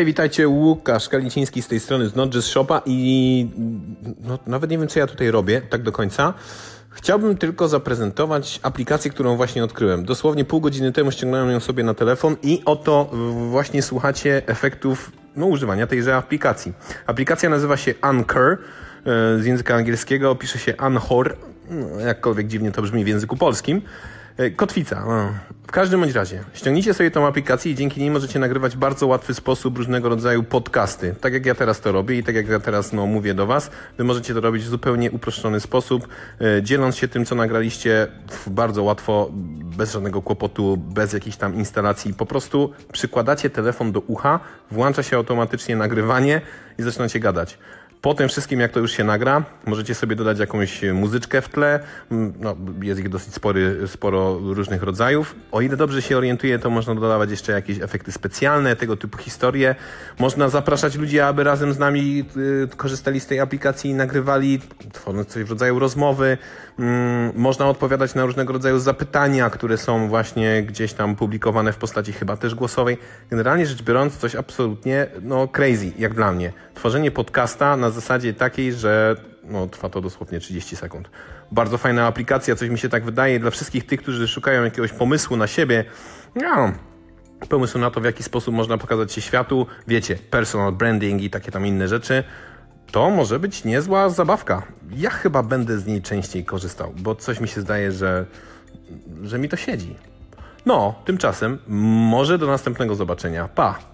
Hej, witajcie, Łukasz Kaliciński z tej strony z Nodges Shopa i no, nawet nie wiem, co ja tutaj robię tak do końca. Chciałbym tylko zaprezentować aplikację, którą właśnie odkryłem. Dosłownie pół godziny temu ściągnąłem ją sobie na telefon i oto właśnie słuchacie efektów no, używania tejże aplikacji. Aplikacja nazywa się Anchor, e, z języka angielskiego pisze się Anchor, no, jakkolwiek dziwnie to brzmi w języku polskim. E, kotwica. No. W każdym bądź razie, ściągnijcie sobie tą aplikację i dzięki niej możecie nagrywać w bardzo łatwy sposób różnego rodzaju podcasty. Tak jak ja teraz to robię i tak jak ja teraz no, mówię do Was, Wy możecie to robić w zupełnie uproszczony sposób, e, dzieląc się tym, co nagraliście bardzo łatwo, bez żadnego kłopotu, bez jakichś tam instalacji. Po prostu przykładacie telefon do ucha, włącza się automatycznie nagrywanie i zaczynacie gadać. Po tym wszystkim, jak to już się nagra, możecie sobie dodać jakąś muzyczkę w tle. Mm, no, jest ich dosyć spory, sporo różnych rodzajów. O ile dobrze się orientuję, to można dodawać jeszcze jakieś efekty specjalne, tego typu historie. Można zapraszać ludzi, aby razem z nami y, korzystali z tej aplikacji i nagrywali, tworząc coś w rodzaju rozmowy. Mm, można odpowiadać na różnego rodzaju zapytania, które są właśnie gdzieś tam publikowane w postaci chyba też głosowej. Generalnie rzecz biorąc, coś absolutnie no, crazy, jak dla mnie. Tworzenie podcasta na zasadzie takiej, że no, trwa to dosłownie 30 sekund. Bardzo fajna aplikacja, coś mi się tak wydaje. Dla wszystkich tych, którzy szukają jakiegoś pomysłu na siebie, no, pomysłu na to, w jaki sposób można pokazać się światu, wiecie, personal branding i takie tam inne rzeczy, to może być niezła zabawka. Ja chyba będę z niej częściej korzystał, bo coś mi się zdaje, że, że mi to siedzi. No, tymczasem może do następnego zobaczenia. Pa!